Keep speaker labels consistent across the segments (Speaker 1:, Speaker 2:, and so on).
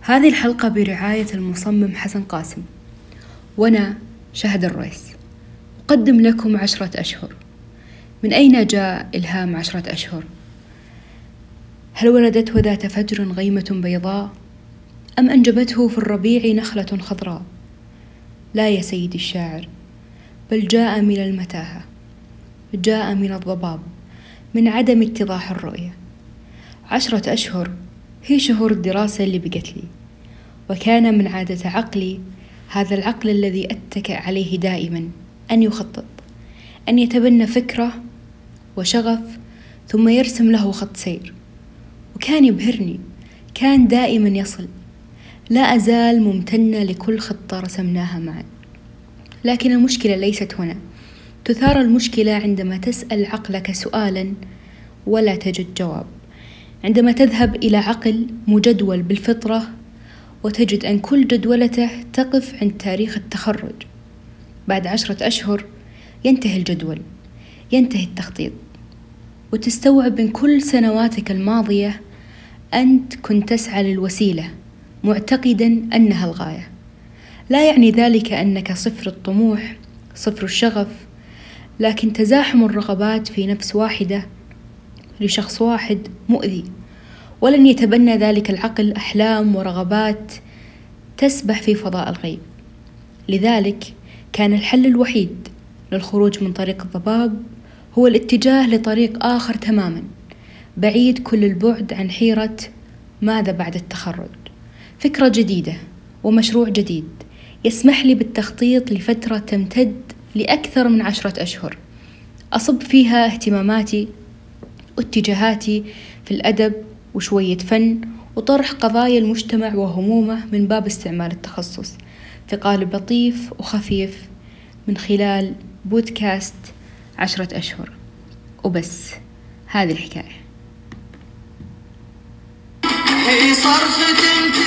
Speaker 1: هذه الحلقة برعاية المصمم حسن قاسم. وأنا شهد الريس أقدم لكم عشرة أشهر. من أين جاء إلهام عشرة أشهر؟ هل ولدته ذات فجر غيمة بيضاء؟ أم أنجبته في الربيع نخلة خضراء؟ لا يا سيدي الشاعر بل جاء من المتاهة. جاء من الضباب من عدم اتضاح الرؤية. عشرة أشهر هي شهور الدراسة اللي بقت لي. وكان من عادة عقلي هذا العقل الذي أتكئ عليه دائما أن يخطط أن يتبنى فكرة وشغف ثم يرسم له خط سير. وكان يبهرني كان دائما يصل. لا أزال ممتنة لكل خطة رسمناها معا. لكن المشكلة ليست هنا. تثار المشكلة عندما تسأل عقلك سؤالا ولا تجد جواب. عندما تذهب إلى عقل مجدول بالفطرة وتجد أن كل جدولته تقف عند تاريخ التخرج. بعد عشرة أشهر ينتهي الجدول ينتهي التخطيط. وتستوعب من كل سنواتك الماضية أنت كنت تسعى للوسيلة معتقدا أنها الغاية. لا يعني ذلك أنك صفر الطموح صفر الشغف لكن تزاحم الرغبات في نفس واحدة لشخص واحد مؤذي. ولن يتبنى ذلك العقل أحلام ورغبات تسبح في فضاء الغيب. لذلك كان الحل الوحيد للخروج من طريق الضباب هو الاتجاه لطريق آخر تماما بعيد كل البعد عن حيرة ماذا بعد التخرج. فكرة جديدة ومشروع جديد يسمح لي بالتخطيط لفترة تمتد لأكثر من عشرة أشهر. أصب فيها اهتماماتي واتجاهاتي في الأدب وشوية فن وطرح قضايا المجتمع وهمومه من باب استعمال التخصص. في قالب لطيف وخفيف من خلال بودكاست عشرة أشهر. وبس هذه الحكاية.
Speaker 2: هي فوق الأسفل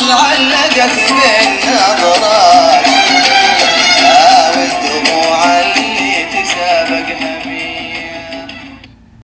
Speaker 2: الله